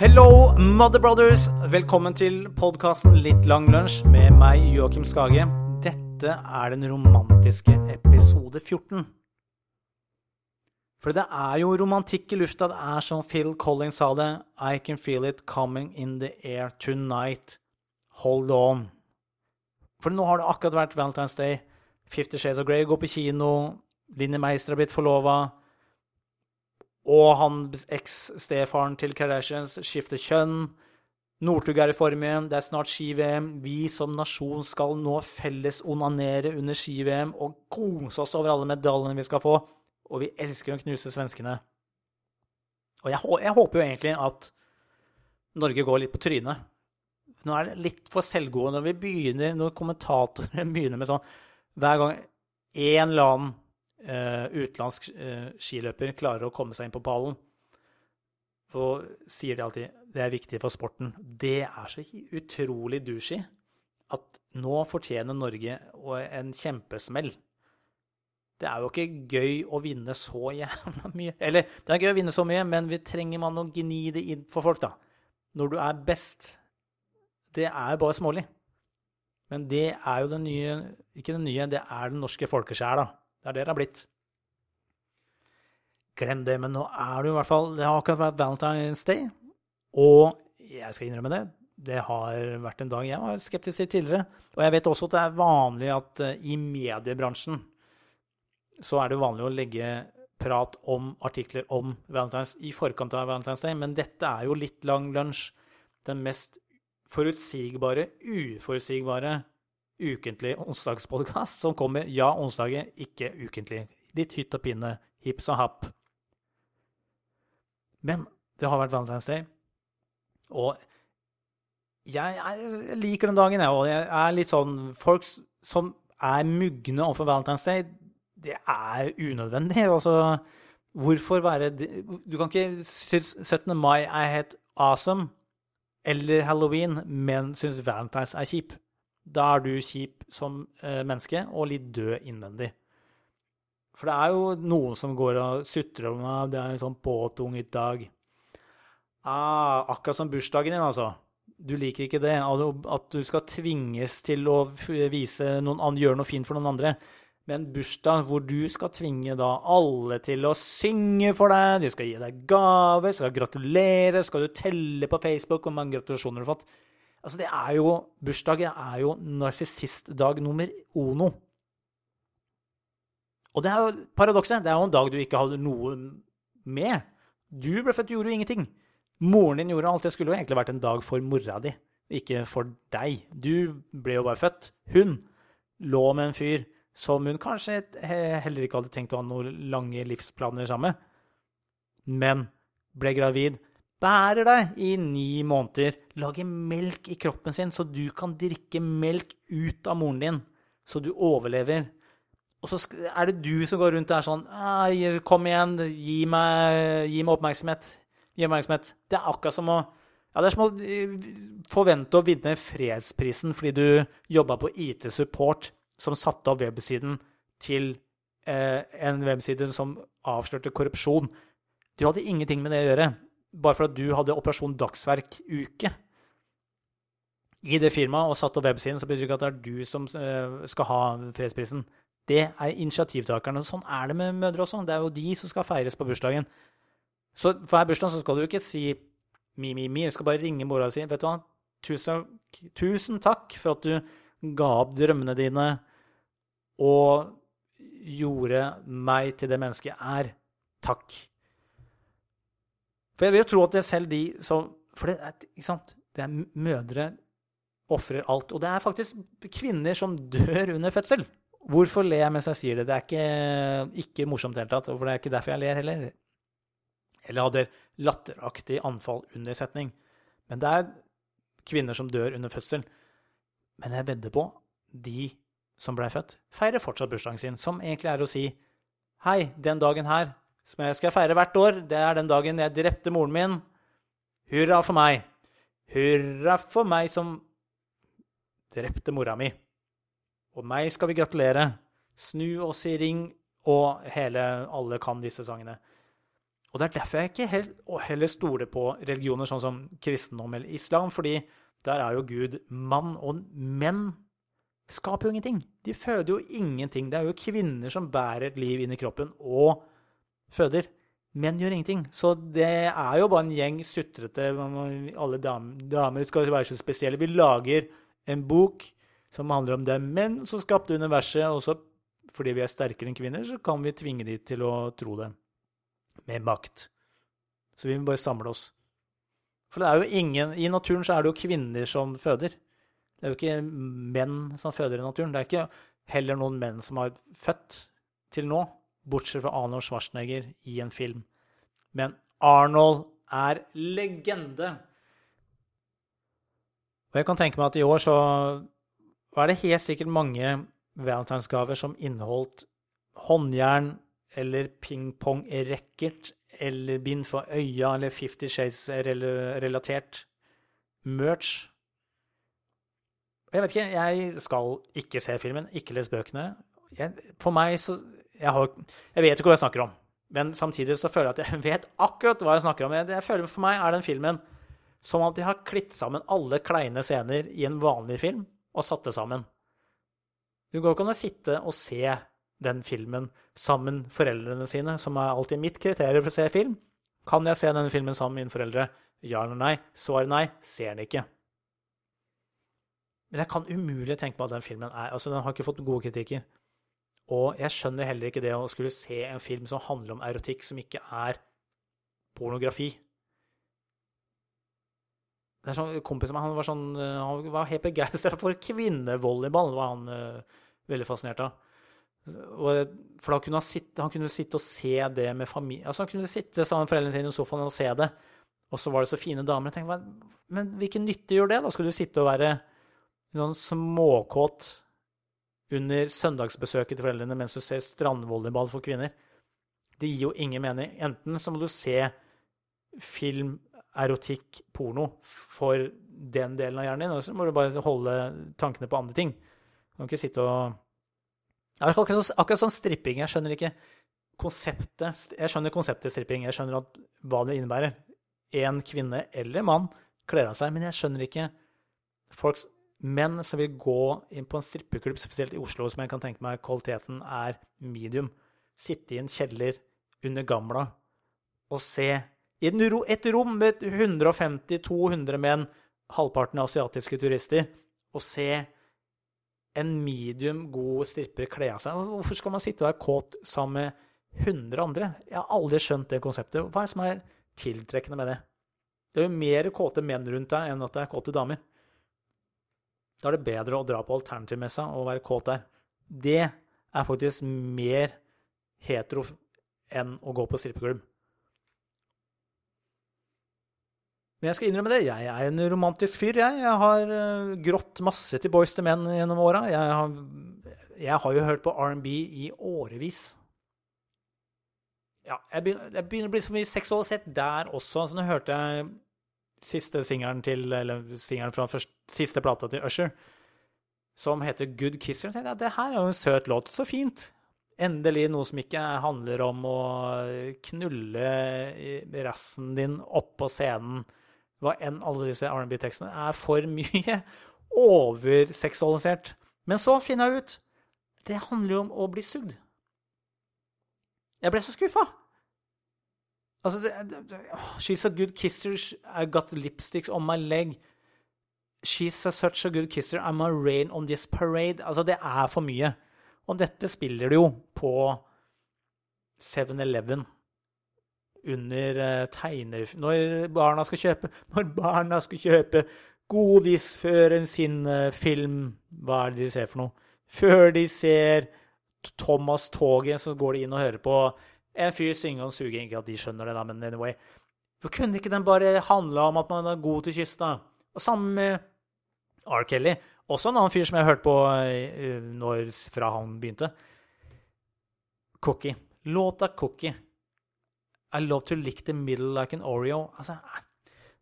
Hello, Mother Brothers! Velkommen til podkasten Litt lang lunsj med meg, Joakim Skage. Dette er den romantiske episode 14. For det er jo romantikk i lufta. Det er som Phil Collins sa det. I can feel it coming in the air tonight. Hold on. For nå har det akkurat vært Valentine's Day. Fifty Shades of Grey går på kino. Linni Meister har blitt forlova. Og han eks-stefaren til Kardashians skifter kjønn. Northug er i form igjen. Det er snart ski-VM. Vi som nasjon skal nå felles onanere under ski-VM og kose oss over alle medaljene vi skal få. Og vi elsker å knuse svenskene. Og jeg, jeg håper jo egentlig at Norge går litt på trynet. Nå er det litt for selvgode når vi begynner, når kommentatoren begynner med sånn Hver gang en eller annen utenlandsk uh, skiløper klarer å komme seg inn på pallen, så sier de alltid det er viktig for sporten. Det er så utrolig douchey at nå fortjener Norge en kjempesmell. Det er jo ikke gøy å vinne så jævla mye. Eller, det er gøy å vinne så mye, men vi trenger man å gni det inn for folk, da. Når du er best. Det er bare smålig. Men det er jo det nye Ikke det nye, det er den norske folkesjela. Det er det det har blitt. Glem det, men nå er det jo i hvert fall Det har akkurat vært Valentine's Day. Og jeg skal innrømme det, det har vært en dag jeg var skeptisk til tidligere. Og jeg vet også at det er vanlig at uh, i mediebransjen så er det vanlig å legge prat om artikler om Valentine's i forkant av Valentine's Day, men dette er jo litt lang lunsj. Den mest forutsigbare, uforutsigbare ukentlig onsdagspodkast som kommer, ja, onsdager, ikke ukentlig. Litt hytt og pinne, hips og happ. Men det har vært Valentine's Day, og jeg, jeg liker den dagen, jeg, og jeg er litt sånn Folk som er mugne overfor Valentine's Day, det er unødvendig. Altså, hvorfor være Du kan ikke synes 17. mai er helt awesome, eller halloween, men synes Valentine's er kjip. Da er du kjip som eh, menneske og litt død innvendig. For det er jo noen som går og sutrer om at det er en sånn påtunget dag. Ah, akkurat som bursdagen din, altså. Du liker ikke det. At du skal tvinges til å noen, gjøre noe fint for noen andre. Men bursdag hvor du skal tvinge da alle til å synge for deg, de skal gi deg gaver, skal gratulere, skal du telle på Facebook hvor mange gratulasjoner du har fått Altså, det er jo Bursdag er jo narsissistdag nummer ono. Og det er jo paradokset. Det er jo en dag du ikke hadde noe med. Du ble født, du gjorde jo ingenting. Moren din gjorde alt. Det skulle jo egentlig vært en dag for mora di, ikke for deg. Du ble jo bare født. Hun lå med en fyr som hun kanskje heller ikke hadde tenkt å ha noen lange livsplaner sammen med, men ble gravid, bærer deg i ni måneder, lager melk i kroppen sin så du kan drikke melk ut av moren din, så du overlever. Og så er det du som går rundt der sånn Kom igjen, gi meg, gi meg oppmerksomhet. Gi meg oppmerksomhet. Det er akkurat som å ja, Det er som å eh, forvente å vinne fredsprisen fordi du jobba på IT-support som satte opp websiden til eh, en webside som avslørte korrupsjon. Du hadde ingenting med det å gjøre, bare for at du hadde Operasjon Dagsverk-uke i det firmaet og satt opp websiden, så betyr det ikke at det er du som eh, skal ha fredsprisen. Det er initiativtakerne. Sånn er det med mødre også. Det er jo de som skal feires på bursdagen. Så for hver bursdag så skal du ikke si mi, mi, mi. Du skal bare ringe mora og si vet du hva, tusen, tusen takk for at du ga opp drømmene dine og gjorde meg til det mennesket jeg er. Takk. For jeg vil jo tro at det er selv de som For det er, ikke sant? Det er mødre ofrer alt. Og det er faktisk kvinner som dør under fødsel. Hvorfor ler jeg mens jeg sier det? Det er ikke, ikke morsomt i det hele tatt. For det er ikke derfor jeg ler heller. Eller hadde latteraktig anfall under setning. Men det er kvinner som dør under fødsel. Men jeg vedder på de som blei født, feirer fortsatt bursdagen sin, som egentlig er å si Hei, den dagen her, som jeg skal feire hvert år, det er den dagen jeg drepte moren min. Hurra for meg. Hurra for meg som drepte mora mi. Og meg skal vi gratulere. Snu oss i ring, og hele Alle kan disse sangene. Og det er derfor jeg ikke helt, heller stoler på religioner sånn som kristendom eller islam, fordi der er jo Gud mann, og menn skaper jo ingenting. De føder jo ingenting. Det er jo kvinner som bærer et liv inn i kroppen og føder. Menn gjør ingenting. Så det er jo bare en gjeng sutrete Alle damer, damer skal være så spesielle. Vi lager en bok som handler om det er menn som skapte universet, og så fordi vi er sterkere enn kvinner, så kan vi tvinge dem til å tro det med makt. Så vi må bare samle oss. For det er jo ingen I naturen så er det jo kvinner som føder. Det er jo ikke menn som føder i naturen. Det er ikke heller noen menn som har født til nå, bortsett fra Arnold Schwarzenegger i en film. Men Arnold er legende. Og jeg kan tenke meg at i år så var det helt sikkert mange valentinsgaver som inneholdt håndjern eller pingpong-racket eller bind for øya eller Fifty Shades-relatert merch. Jeg vet ikke, jeg skal ikke se filmen, ikke lese bøkene. Jeg, for meg så jeg, har, jeg vet ikke hva jeg snakker om, men samtidig så føler jeg at jeg vet akkurat hva jeg snakker om. Jeg, jeg føler For meg er den filmen som at de har klippet sammen alle kleine scener i en vanlig film og satt det sammen. Du går ikke an å sitte og se den filmen sammen foreldrene sine, som er alltid mitt kriterium for å se film. Kan jeg se denne filmen sammen med mine foreldre? Ja eller nei? Svaret nei. Ser den ikke. Men jeg kan umulig tenke meg at den filmen er Altså, den har ikke fått gode kritikker. Og jeg skjønner heller ikke det å skulle se en film som handler om erotikk, som ikke er pornografi. Det er sånn, Kompisen min han var, sånn, han var helt begeistra for kvinnevolleyball. var han uh, veldig fascinert av. Og, for da kunne han sitte, han kunne sitte og se det med familie altså Han kunne sitte sammen med foreldrene sine i sofaen og se det, og så var det så fine damer. Jeg tenkte, Men hvilken nytte gjør det? Da skal du sitte og være sånn småkåt under søndagsbesøket til foreldrene mens du ser strandvolleyball for kvinner. Det gir jo ingen mening. Enten så må du se film, erotikk, porno for den delen av hjernen din, og så må du bare holde tankene på andre ting. Du kan ikke sitte og Akkurat, akkurat som stripping. Jeg skjønner ikke konseptet Jeg skjønner konseptet stripping. Jeg skjønner at, hva det innebærer. En kvinne eller mann kler av seg, men jeg skjønner ikke folk, menn som vil gå inn på en strippeklubb, spesielt i Oslo, som jeg kan tenke meg kvaliteten er medium, sitte i en kjeller under Gamla og se i et rom med 150-200 menn, halvparten asiatiske turister, og se en medium god stripper kle av seg. Hvorfor skal man sitte og være kåt sammen med 100 andre? Jeg har aldri skjønt det konseptet. Hva er det som er tiltrekkende med det? Det er jo mer kåte menn rundt deg enn at det er kåte damer. Da er det bedre å dra på alternativmessa og være kåt der. Det er faktisk mer hetero enn å gå på strippeklubb. Men jeg skal innrømme det, jeg er en romantisk fyr, jeg. Jeg har uh, grått masse til Boys to Men gjennom åra. Jeg, jeg, har jo hørt på R&B i årevis. Ja, jeg begynner, jeg begynner, å bli så mye seksualisert der også. Så nå hørte jeg siste singelen til Eller singelen fra første, siste plata til Usher, som heter Good Kisser. Jeg, ja, det her er jo en søt låt. Så fint. Endelig noe som ikke handler om å knulle rassen din oppå scenen hva enn alle disse R&B-tekstene, er for mye overseksualisert. Men så finner jeg ut det handler jo om å bli sugd. Jeg ble så skuffa. Altså, det, det, She's a good kisser, I got lipsticks on my leg. She's a such a good kisser, I'm a rain on this parade. Altså, det er for mye. Og dette spiller du jo på 7-Eleven under uh, tegner... Når barna skal kjøpe Når barna skal kjøpe godis før sin uh, film, hva er det de ser for noe? Før de ser Thomas Toget, så går de inn og hører på en fyr synge om suging. Ikke at de skjønner det, da, men anyway. For kunne ikke den bare handla om at man er god til kyss, da? Og sammen med R. Kelly. Også en annen fyr som jeg hørte på uh, når, fra han begynte. Cookie. Låta Cookie i love to lick the middle like an Oreo. Altså,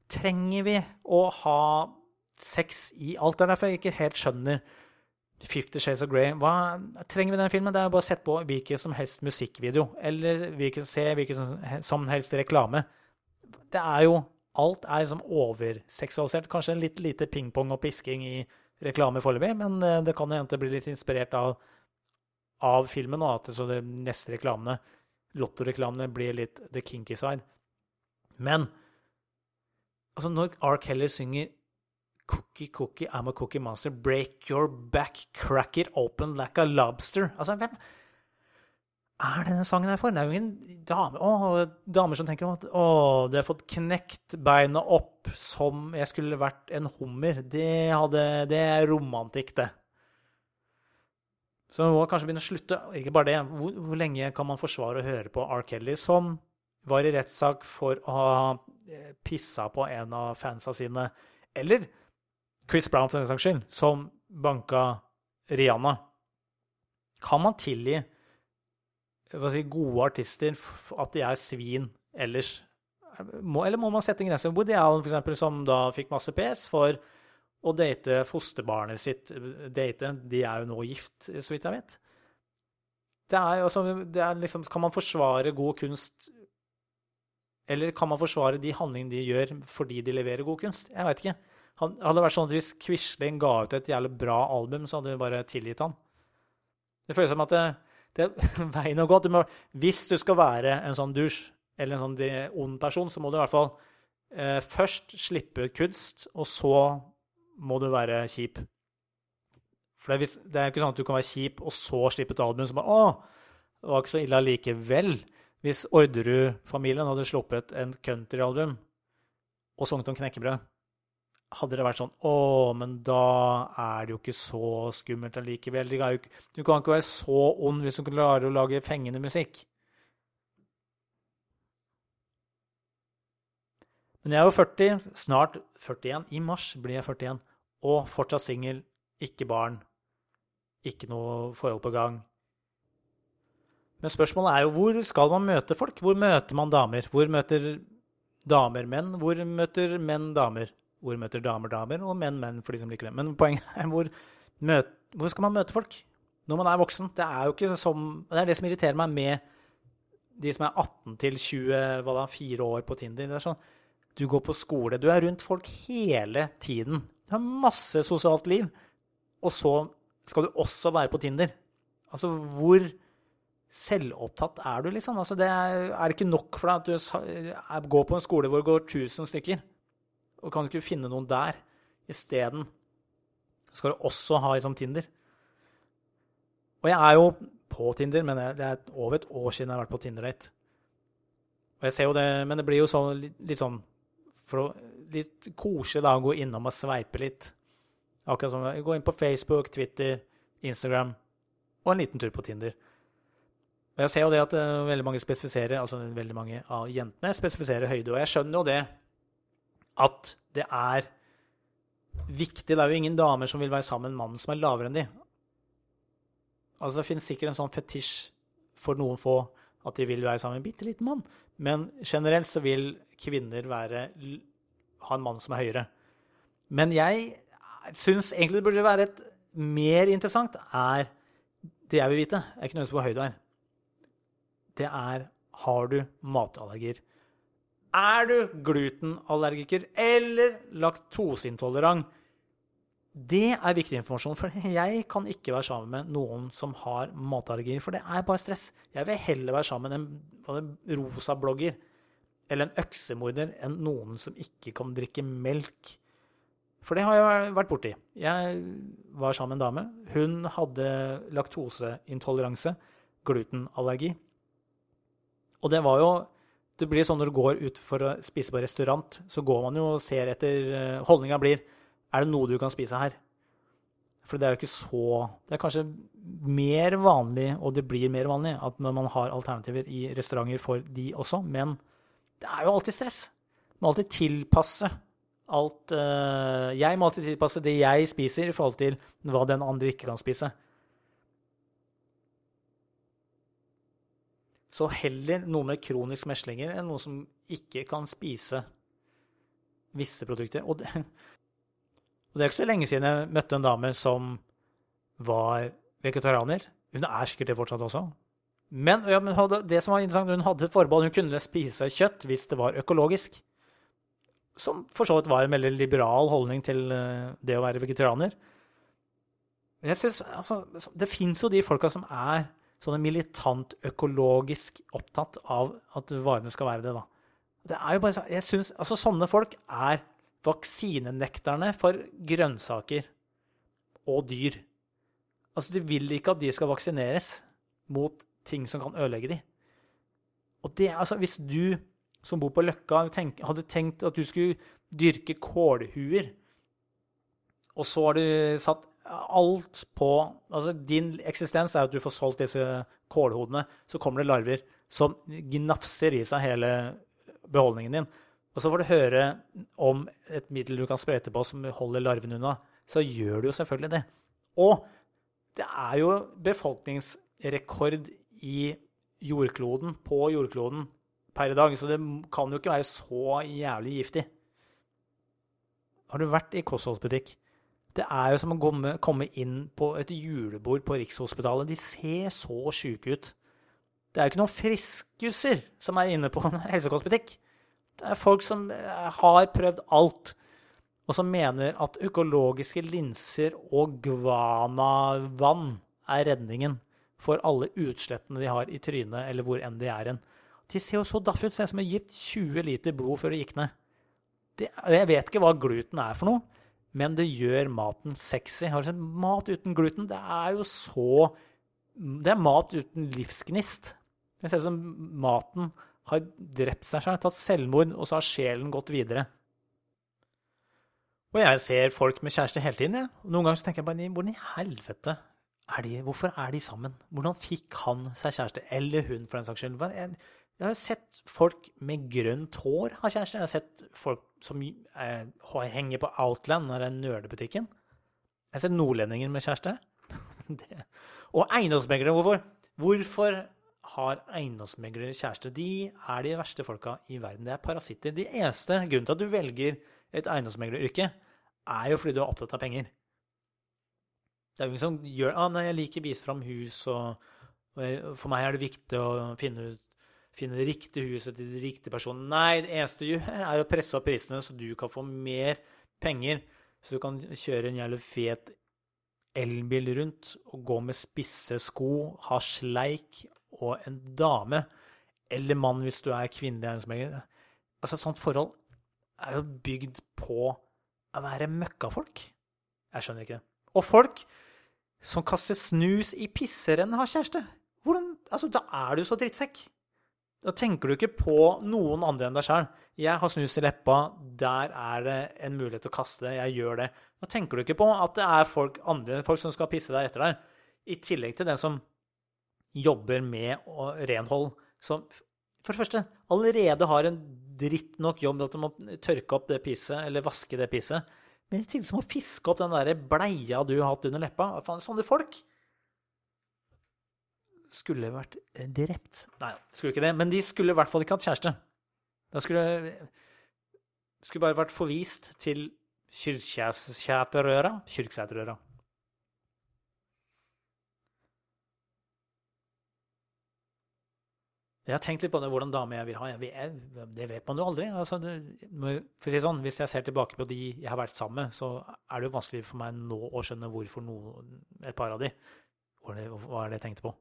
trenger vi å ha sex i alt? Det er derfor jeg ikke helt skjønner Fifty Shades of Grey. Hva trenger vi den filmen? Det er bare å sette på hvilken som helst musikkvideo, eller hvilken, se hvilken som, helst reklame. Det er jo Alt er liksom overseksualisert. Kanskje litt lite pingpong og pisking i reklame foreløpig, men eh, det kan hende det blir litt inspirert av, av filmen, og at så de neste reklamene, lottoreklamene, blir litt the kinky side. Men altså, når R. Kelly synger Cookie, cookie, I'm a cookie monster. Break your back, crack it open like a lobster. Altså, hvem er denne sangen her for? Det er jo ingen dame, å, damer som tenker at å, du har fått knekt beina opp som jeg skulle vært en hummer. Det, hadde, det er romantikk, det. Så man må kanskje begynne å slutte. Ikke bare det. Hvor, hvor lenge kan man forsvare å høre på R. Kelly, som var i rettssak for å ha eh, pissa på en av fansa sine? Eller Chris Brown, for den saks skyld, som banka Rihanna. Kan man tilgi si, gode artister at de er svin ellers? Må, eller må man sette en grense? Woody Allen, for eksempel, som da fikk masse pes for å date fosterbarnet sitt. Date, de er jo nå gift, så vidt jeg vet. Det er, altså, det er liksom Kan man forsvare god kunst Eller kan man forsvare de handlingene de gjør fordi de leverer god kunst? Jeg veit ikke. Han, hadde det vært sånn at Hvis Quisling ga ut et jævlig bra album, så hadde vi bare tilgitt han. Det føles som at det, det er veien å gå. Du må, hvis du skal være en sånn dusj, eller en sånn ond person, så må du i hvert fall eh, først slippe kunst, og så må du være kjip. For det er, det er, ikke sånn at du kan være kjip og så slippe et album som bare Å, det var ikke så ille allikevel. Hvis Orderud-familien hadde sluppet en countryalbum og sunget om knekkebrød, hadde det vært sånn Å, men da er det jo ikke så skummelt allikevel. Du kan ikke være så ond hvis du klarer å lage fengende musikk. Men jeg er jo 40, snart 41. I mars blir jeg 41. Og fortsatt singel, ikke barn, ikke noe forhold på gang. Men spørsmålet er jo hvor skal man møte folk? Hvor møter man damer? Hvor møter damer menn? Hvor møter menn damer? Hvor møter damer damer, og menn menn, for de som liker det. Men poenget er hvor, møt, hvor skal man møte folk når man er voksen? Det er jo ikke som Det er det som irriterer meg med de som er 18 til 24 år på Tinder. Det er sånn Du går på skole, du er rundt folk hele tiden. Du har masse sosialt liv. Og så skal du også være på Tinder. Altså, hvor selvopptatt er du, liksom? Altså, det er, er ikke nok for deg at du går på en skole hvor det går 1000 stykker. Og kan du ikke finne noen der isteden? Skal du også ha liksom Tinder? Og jeg er jo på Tinder, men det er over et år siden jeg har vært på Tinder-date. Og jeg ser jo det, Men det blir jo sånn, litt, sånn for å, Litt koselig da å gå innom og sveipe litt. Akkurat som sånn, gå inn på Facebook, Twitter, Instagram og en liten tur på Tinder. Og jeg ser jo det at uh, veldig mange spesifiserer, altså veldig mange av jentene spesifiserer høyde. Og jeg skjønner jo det at det er viktig. Det er jo ingen damer som vil være sammen med en mann som er lavere enn de. Altså, Det finnes sikkert en sånn fetisj for noen få at de vil være sammen med en bitte liten mann. Men generelt så vil kvinner være, ha en mann som er høyere. Men jeg syns egentlig det burde være et mer interessant er Det jeg vil vite, er ikke nødvendigvis hvor høy du er. Det er har du matallergier. Er du glutenallergiker eller laktoseintolerant? Det er viktig informasjon, for jeg kan ikke være sammen med noen som har matallergier, for det er bare stress. Jeg vil heller være sammen med en rosa blogger eller en øksemorder enn noen som ikke kan drikke melk. For det har jeg vært borti. Jeg var sammen med en dame. Hun hadde laktoseintoleranse, glutenallergi. Og det var jo det blir sånn når du går ut for å spise på restaurant, så går man jo og ser etter eh, Holdninga blir Er det noe du kan spise her? For det er jo ikke så Det er kanskje mer vanlig, og det blir mer vanlig, at man har alternativer i restauranter for de også, men det er jo alltid stress. Du må alltid tilpasse alt uh, Jeg må alltid tilpasse det jeg spiser, i forhold til hva den andre ikke kan spise. Så heller noe med kronisk meslinger enn noe som ikke kan spise visse produkter. Og det, og det er ikke så lenge siden jeg møtte en dame som var vegetarianer. Hun er sikkert det fortsatt også. Men, ja, men det som var interessant, hun hadde forbehold. Hun kunne spise kjøtt hvis det var økologisk. Som for så vidt var en veldig liberal holdning til eh, det å være vegetarianer. Men jeg synes, altså, Det fins jo de folka som er sånne militant økologisk opptatt av at varene skal være det, da. Det er jo bare jeg synes, altså Sånne folk er vaksinenekterne for grønnsaker og dyr. Altså, De vil ikke at de skal vaksineres mot ting som kan ødelegge de. Og det, altså, Hvis du som bor på Løkka, tenk, hadde tenkt at du skulle dyrke kålhuer, og så har du satt alt på Altså, din eksistens er at du får solgt disse kålhodene, så kommer det larver som gnafser i seg hele beholdningen din. Og så får du høre om et middel du kan sprøyte på som holder larven unna. Så gjør du jo selvfølgelig det. Og det er jo befolkningsrekord i jordkloden, på jordkloden per i dag, så det kan jo ikke være så jævlig giftig. Har du vært i kostholdsbutikk? Det er jo som å komme inn på et julebord på Rikshospitalet. De ser så sjuke ut. Det er jo ikke noen friskuser som er inne på en helsekostbutikk. Det er folk som eh, har prøvd alt, og som mener at økologiske linser og Gvana-vann er redningen for alle utslettene de har i trynet, eller hvor enn de er hen. De ser jo så daffe ut. Ser ut som de har gitt 20 liter blod før de gikk ned. Det, jeg vet ikke hva gluten er for noe, men det gjør maten sexy. Sett mat uten gluten? Det er jo så Det er mat uten livsgnist. Det ser ut som maten har drept seg selv, tatt selvmord, og så har sjelen gått videre. Og jeg ser folk med kjæreste hele tiden. Ja. Noen ganger så tenker jeg bare hvordan i helvete er de, hvorfor er de sammen? Hvordan fikk han seg kjæreste? Eller hun, for den saks skyld. Jeg, jeg har sett folk med grønt hår ha kjæreste. Jeg har sett folk som eh, henger på Outland, den nerdebutikken. Jeg sett nordlendinger med kjæreste. det. Og eiendomsmeglere, hvorfor? Hvorfor har eiendomsmeglere kjæreste. De er de verste folka i verden. Det er parasitter. De eneste grunnen til at du velger et eiendomsmegleryrke, er jo fordi du er opptatt av penger. Det er jo ingen som gjør ah, nei, jeg liker å vise fram hus, og, og, for meg er det viktig å finne, finne det riktige huset til de riktige personene. Nei, det eneste du gjør, er å presse opp prisene så du kan få mer penger, så du kan kjøre en jævlig fet elbil rundt og gå med spisse sko, ha sleik og en dame, eller mann hvis du er kvinnelig Altså, et sånt forhold er jo bygd på å være møkkafolk. Jeg skjønner ikke det. Og folk som kaster snus i pisserenn, har kjæreste. Hvordan Altså, da er du så drittsekk. Da tenker du ikke på noen andre enn deg sjøl. Jeg har snus i leppa, der er det en mulighet til å kaste det, jeg gjør det. Da tenker du ikke på at det er folk, andre folk som skal pisse deg etter deg. I tillegg til den som jobber med renhold, som for det første allerede har en dritt nok jobb at de må tørke opp det pisset, eller vaske det pisset. Men i tillegg så må fiske opp den der bleia du har hatt under leppa. Sånne folk skulle vært drept. Nei, skulle ikke det. Men de skulle i hvert fall ikke hatt kjæreste. Da skulle skulle bare vært forvist til Kyrksæterøra. Kyrksæterøra. Jeg har tenkt litt på det, hvordan dame jeg vil ha. Jeg vet, det vet man jo aldri. Altså, det, for å si sånn, Hvis jeg ser tilbake på de jeg har vært sammen med, så er det jo vanskelig for meg nå å skjønne hvorfor noe, et par av de hva er det jeg tenkte på.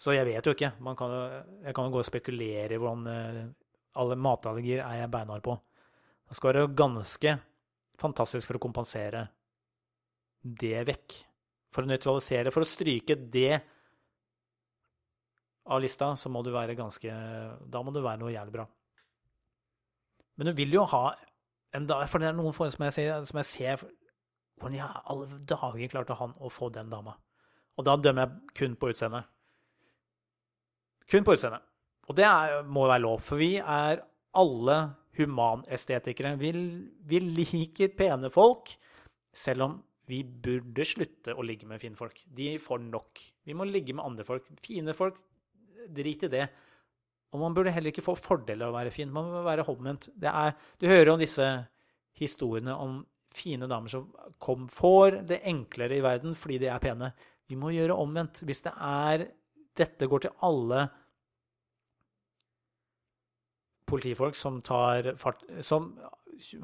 Så jeg vet jo ikke. Kan, jeg kan jo gå og spekulere i hvordan eh, alle matallergier er jeg beinhard på. Det skal være ganske fantastisk for å kompensere det vekk. For å nøytralisere, for å stryke det av lista, så må du være ganske Da må du være noe jævlig bra. Men du vil jo ha en dag For det er noen forhold som jeg ser, som jeg ser Hvordan i alle dager klarte han å få den dama? Og da dømmer jeg kun på utseendet. Kun på utseendet. Og det er, må være lov, for vi er alle humanestetikere. Vi, vi liker pene folk, selv om vi burde slutte å ligge med fine folk. De får nok. Vi må ligge med andre folk. Fine folk drit i det. Og man burde heller ikke få fordeler av å være fin. Man må være omvendt. du hører om disse historiene om fine damer som kom, får det enklere i verden fordi de er pene. Vi må gjøre omvendt. Hvis det er Dette går til alle politifolk som tar fart Som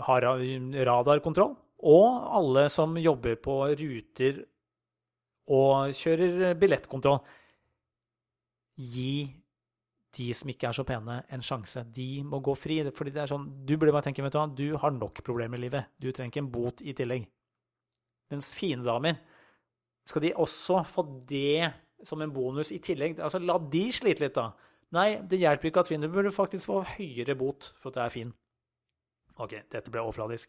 har radarkontroll, og alle som jobber på ruter og kjører billettkontroll. Gi de som ikke er så pene, en sjanse. De må gå fri. fordi det er sånn, Du burde bare tenke vet du hva, du har nok problemer i livet. Du trenger ikke en bot i tillegg. Mens fine damer, skal de også få det som en bonus i tillegg? Altså, La de slite litt, da. Nei, det hjelper ikke at fin. Du burde faktisk få høyere bot for at det er fin. OK, dette ble overfladisk.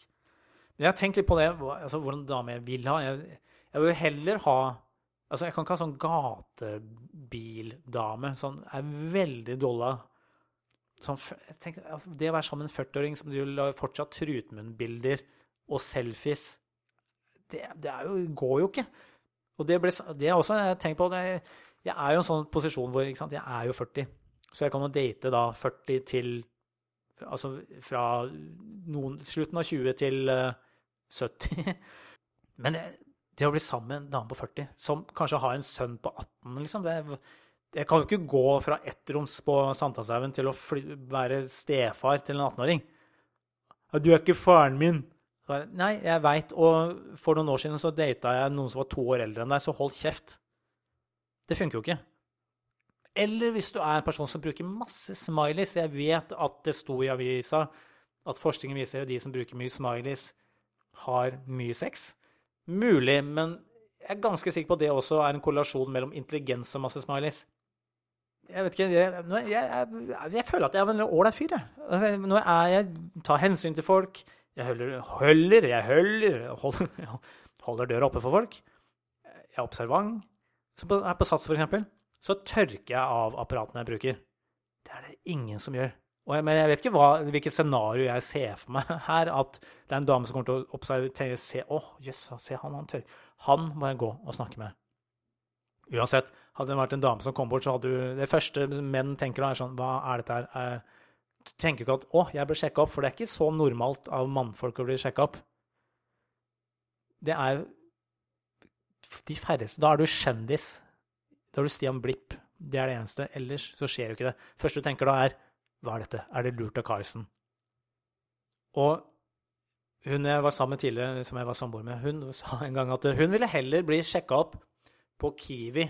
Men jeg har tenkt litt på det, altså, hvordan dame jeg vil ha. Jeg, jeg vil heller ha Altså, jeg kan ikke ha sånn gatebildame. Sånn er veldig dolla. Sånn, tenker, det å være sammen med en 40-åring som driver fortsatt trutmunnbilder og selfies, det, det jo, går jo ikke. Og det, ble, det er også jeg tenkt på. Det, jeg er jo i en sånn posisjon hvor jeg er jo 40. Så jeg kan jo date da 40 til Altså fra noen, slutten av 20 til uh, eh, 70. Men det, det, å bli sammen med en dame på 40 som kanskje har en sønn på 18 liksom, det, Jeg kan jo ikke gå fra ettroms på Sankthanshaugen til å fly, være stefar til en 18-åring. 'Du er ikke faren min.' Nei, jeg veit. Og for noen år siden så data jeg noen som var to år eldre enn deg, så hold kjeft. Det funker jo ikke. Eller hvis du er en person som bruker masse smileys. Jeg vet at det sto i avisa at forskningen viser at de som bruker mye smileys, har mye sex. Mulig, men jeg er ganske sikker på at det også er en korrelasjon mellom intelligens og masse smileys. Jeg vet ikke Jeg, jeg, jeg, jeg føler at jeg er en ålreit fyr, jeg. Altså, når jeg, tar hensyn til folk, jeg holder, holder jeg holder, holder, holder døra oppe for folk. Jeg er observant. Som er på Sats, eksempel så tørker jeg av apparatene jeg bruker. Det er det ingen som gjør. Jeg, men jeg vet ikke hva, hvilket scenario jeg ser for meg her. At det er en dame som kommer til å observere se, Å, oh, jøss, se han, han tør. Han må jeg gå og snakke med. Uansett, hadde det vært en dame som kom bort, så hadde du Det første menn tenker da, er sånn Hva er dette her? Tenker ikke at 'Å, jeg bør sjekke opp', for det er ikke så normalt av mannfolk å bli sjekka opp. Det er de færreste Da er du kjendis da er du Stian Blipp. Det er det eneste. Ellers så skjer jo ikke det. Første du tenker da, er hva er dette? Er det lurt av Carlsen? Og hun jeg var sammen med tidligere, som jeg var samboer med, hun sa en gang at hun ville heller bli sjekka opp på Kiwi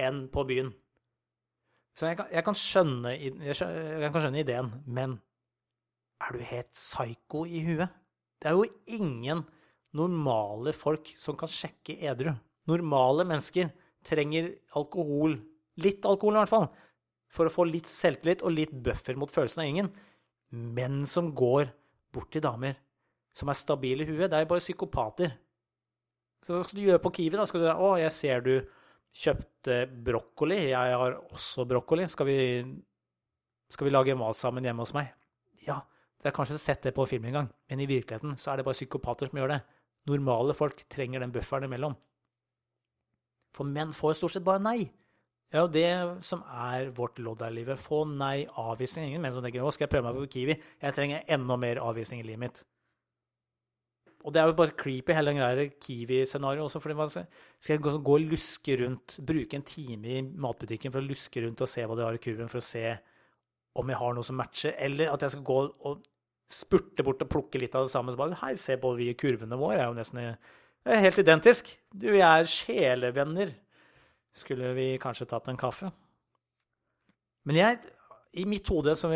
enn på byen. Så jeg kan, jeg, kan skjønne, jeg kan, skjønne, ideen, men er du helt psyko i huet? Det er jo ingen normale folk som kan sjekke edru. Normale mennesker trenger alkohol, litt alkohol i hvert fall, for å få litt selvtillit og litt buffer mot følelsen av gjengen. Menn som går bort til damer som er stabile i huet, det er bare psykopater. Så hva skal du gjøre på Kiwi, da? Skal du Å, jeg ser du kjøpte brokkoli. Jeg har også brokkoli. Skal vi, skal vi lage mat sammen hjemme hos meg? Ja, det er kanskje sett det på film en gang, men i virkeligheten så er det bare psykopater som gjør det. Normale folk trenger den bufferen imellom. For menn får stort sett bare nei. Det er jo det som er vårt lodd her i livet. Få nei, avvisning. Ingen menn som tenker 'Å, skal jeg prøve meg på Kiwi?' Jeg trenger enda mer avvisning i livet mitt. Og det er jo bare creepy, hele den greia Kiwi-scenarioet også. fordi man skal, jeg gå, gå, og luske rundt, bruke en time i matbutikken for å luske rundt og se hva de har i kurven, for å se om jeg har noe som matcher, eller at jeg skal gå og spurte bort og plukke litt av det samme. Så bare, Hei, se på vi kurvene våre er jo nesten er helt identisk. Du, vi er sjelevenner. Skulle vi kanskje tatt en kaffe? Men jeg, i mitt hode så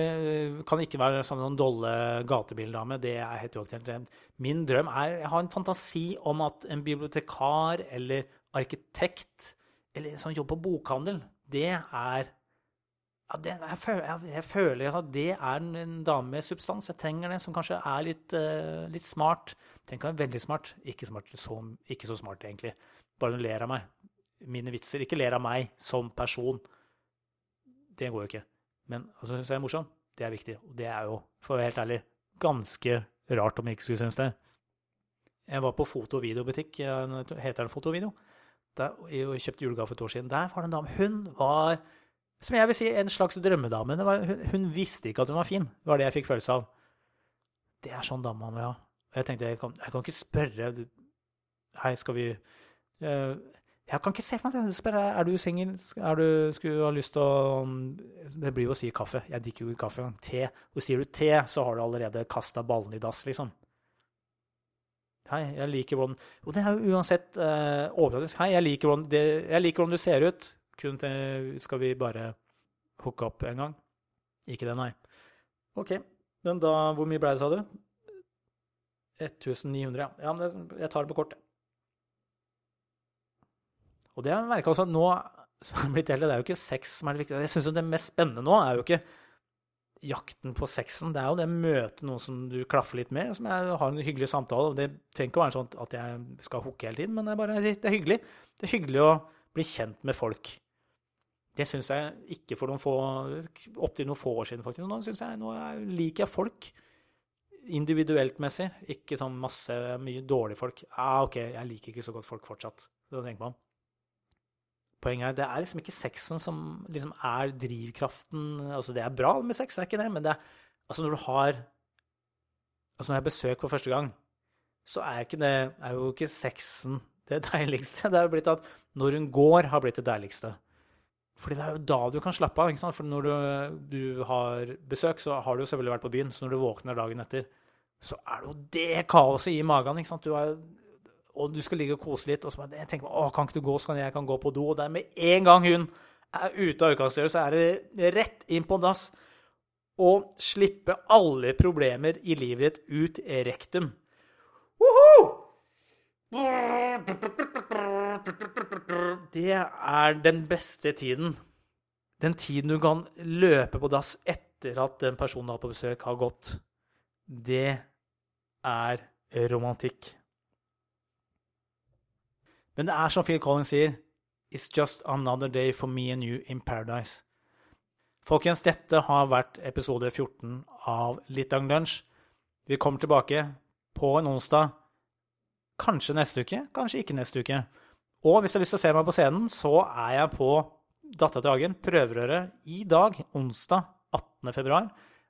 kan det ikke være sånn noen dolle gatebildame. Det er helt uaktuelt. Min drøm er Jeg har en fantasi om at en bibliotekar eller arkitekt eller en sånn jobb på bokhandel, det er ja, det, jeg, føler, jeg, jeg, føler, at det er en dame med substans. Jeg trenger det, som kanskje er litt, uh, litt smart. Tenk å være veldig smart. Ikke, smart så, ikke, så, smart, egentlig. Bare hun ler av meg. Mine vitser. Ikke ler av meg som person. Det går jo ikke. Men altså, syns jeg er morsom. Det er viktig. Og det er jo, for å være helt ærlig, ganske rart om jeg ikke skulle synes det. Jeg var på foto- og videobutikk, heter den foto og video, der, og kjøpte julegave for et år siden. Der var det en dame. Hun var som jeg vil si en slags drømmedame. Var, hun, hun, visste ikke at hun var fin, var det jeg fikk følelse av. Det er sånn dame man vil ha. Jeg tenkte jeg kan, jeg kan ikke spørre Hei, skal vi eh, Jeg kan ikke se for meg det. Spørre, er du singel? Skulle du ha lyst til å Det blir jo å si kaffe. Jeg drikker jo ikke kaffe. Te. Og sier du te, så har du allerede kasta ballen i dass, liksom. Hei, jeg liker hvordan Og det er jo uansett uh, overraskende. Hei, jeg liker, hvordan det, jeg liker hvordan du ser ut. Kun til, skal vi bare hooke opp en gang? Ikke det, nei. OK. Men da, hvor mye ble det, sa du? 1900, ja. ja men jeg tar det på kort. Og det har jeg også at nå så er blitt eldre, det er jo ikke sex som er det viktige. Jeg syns det mest spennende nå er jo ikke jakten på sexen. Det er jo det møtet noen som du klaffer litt med, som jeg har en hyggelig samtale. Det trenger ikke å være sånn at jeg skal hooke hele tiden, men det er bare det er hyggelig. Det er hyggelig å bli kjent med folk. Det syns jeg ikke for noen få Opptil noen få år siden, faktisk. Nå, jeg, nå liker jeg folk individuelt messig, ikke sånn masse mye dårlige folk. Ah, OK, jeg liker ikke så godt folk fortsatt. Det tenker man. Poenget er det er liksom ikke sexen som liksom er drivkraften. Altså, det er bra med sex, det er ikke det, men det er Altså, når du har Altså, når jeg har besøk for første gang, så er, ikke det, er jo ikke sexen det deiligste. Det er jo blitt at når hun går, har blitt det deiligste. Fordi det er jo da du kan slappe av. ikke sant? For når du, du har besøk, så har du jo selvfølgelig vært på byen. Så når du våkner dagen etter, så er det jo det kaoset i magen. ikke sant? Du er, og du skal ligge og kose litt, og så jeg tenker jeg kan ikke du gå, så kan jeg kan gå på do. Og det er med en gang hun er ute av utgangsdøra, så er det rett inn på dass. Og slippe alle problemer i livet ditt ut rektum. Woho! Det er den beste tiden. Den tiden du kan løpe på dass etter at den personen du har på besøk, har gått. Det er romantikk. Men det er som Phil Collins sier, It's just another day for me and you in paradise. Folkens, dette har vært episode 14 av Litt lang lunsj. Vi kommer tilbake på en onsdag. Kanskje neste uke, kanskje ikke neste uke. Og hvis du har lyst til å se meg på scenen, så er jeg på Dattera til Hagen, prøverøret, i dag, onsdag 18. februar.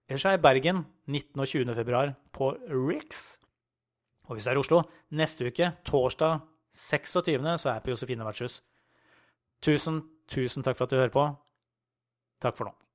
Ellers er jeg i Bergen 19. og 20. februar på Rix. Og hvis det er i Oslo, neste uke, torsdag 26., så er jeg på Josefine vertshus. Tusen, tusen takk for at du hører på. Takk for nå.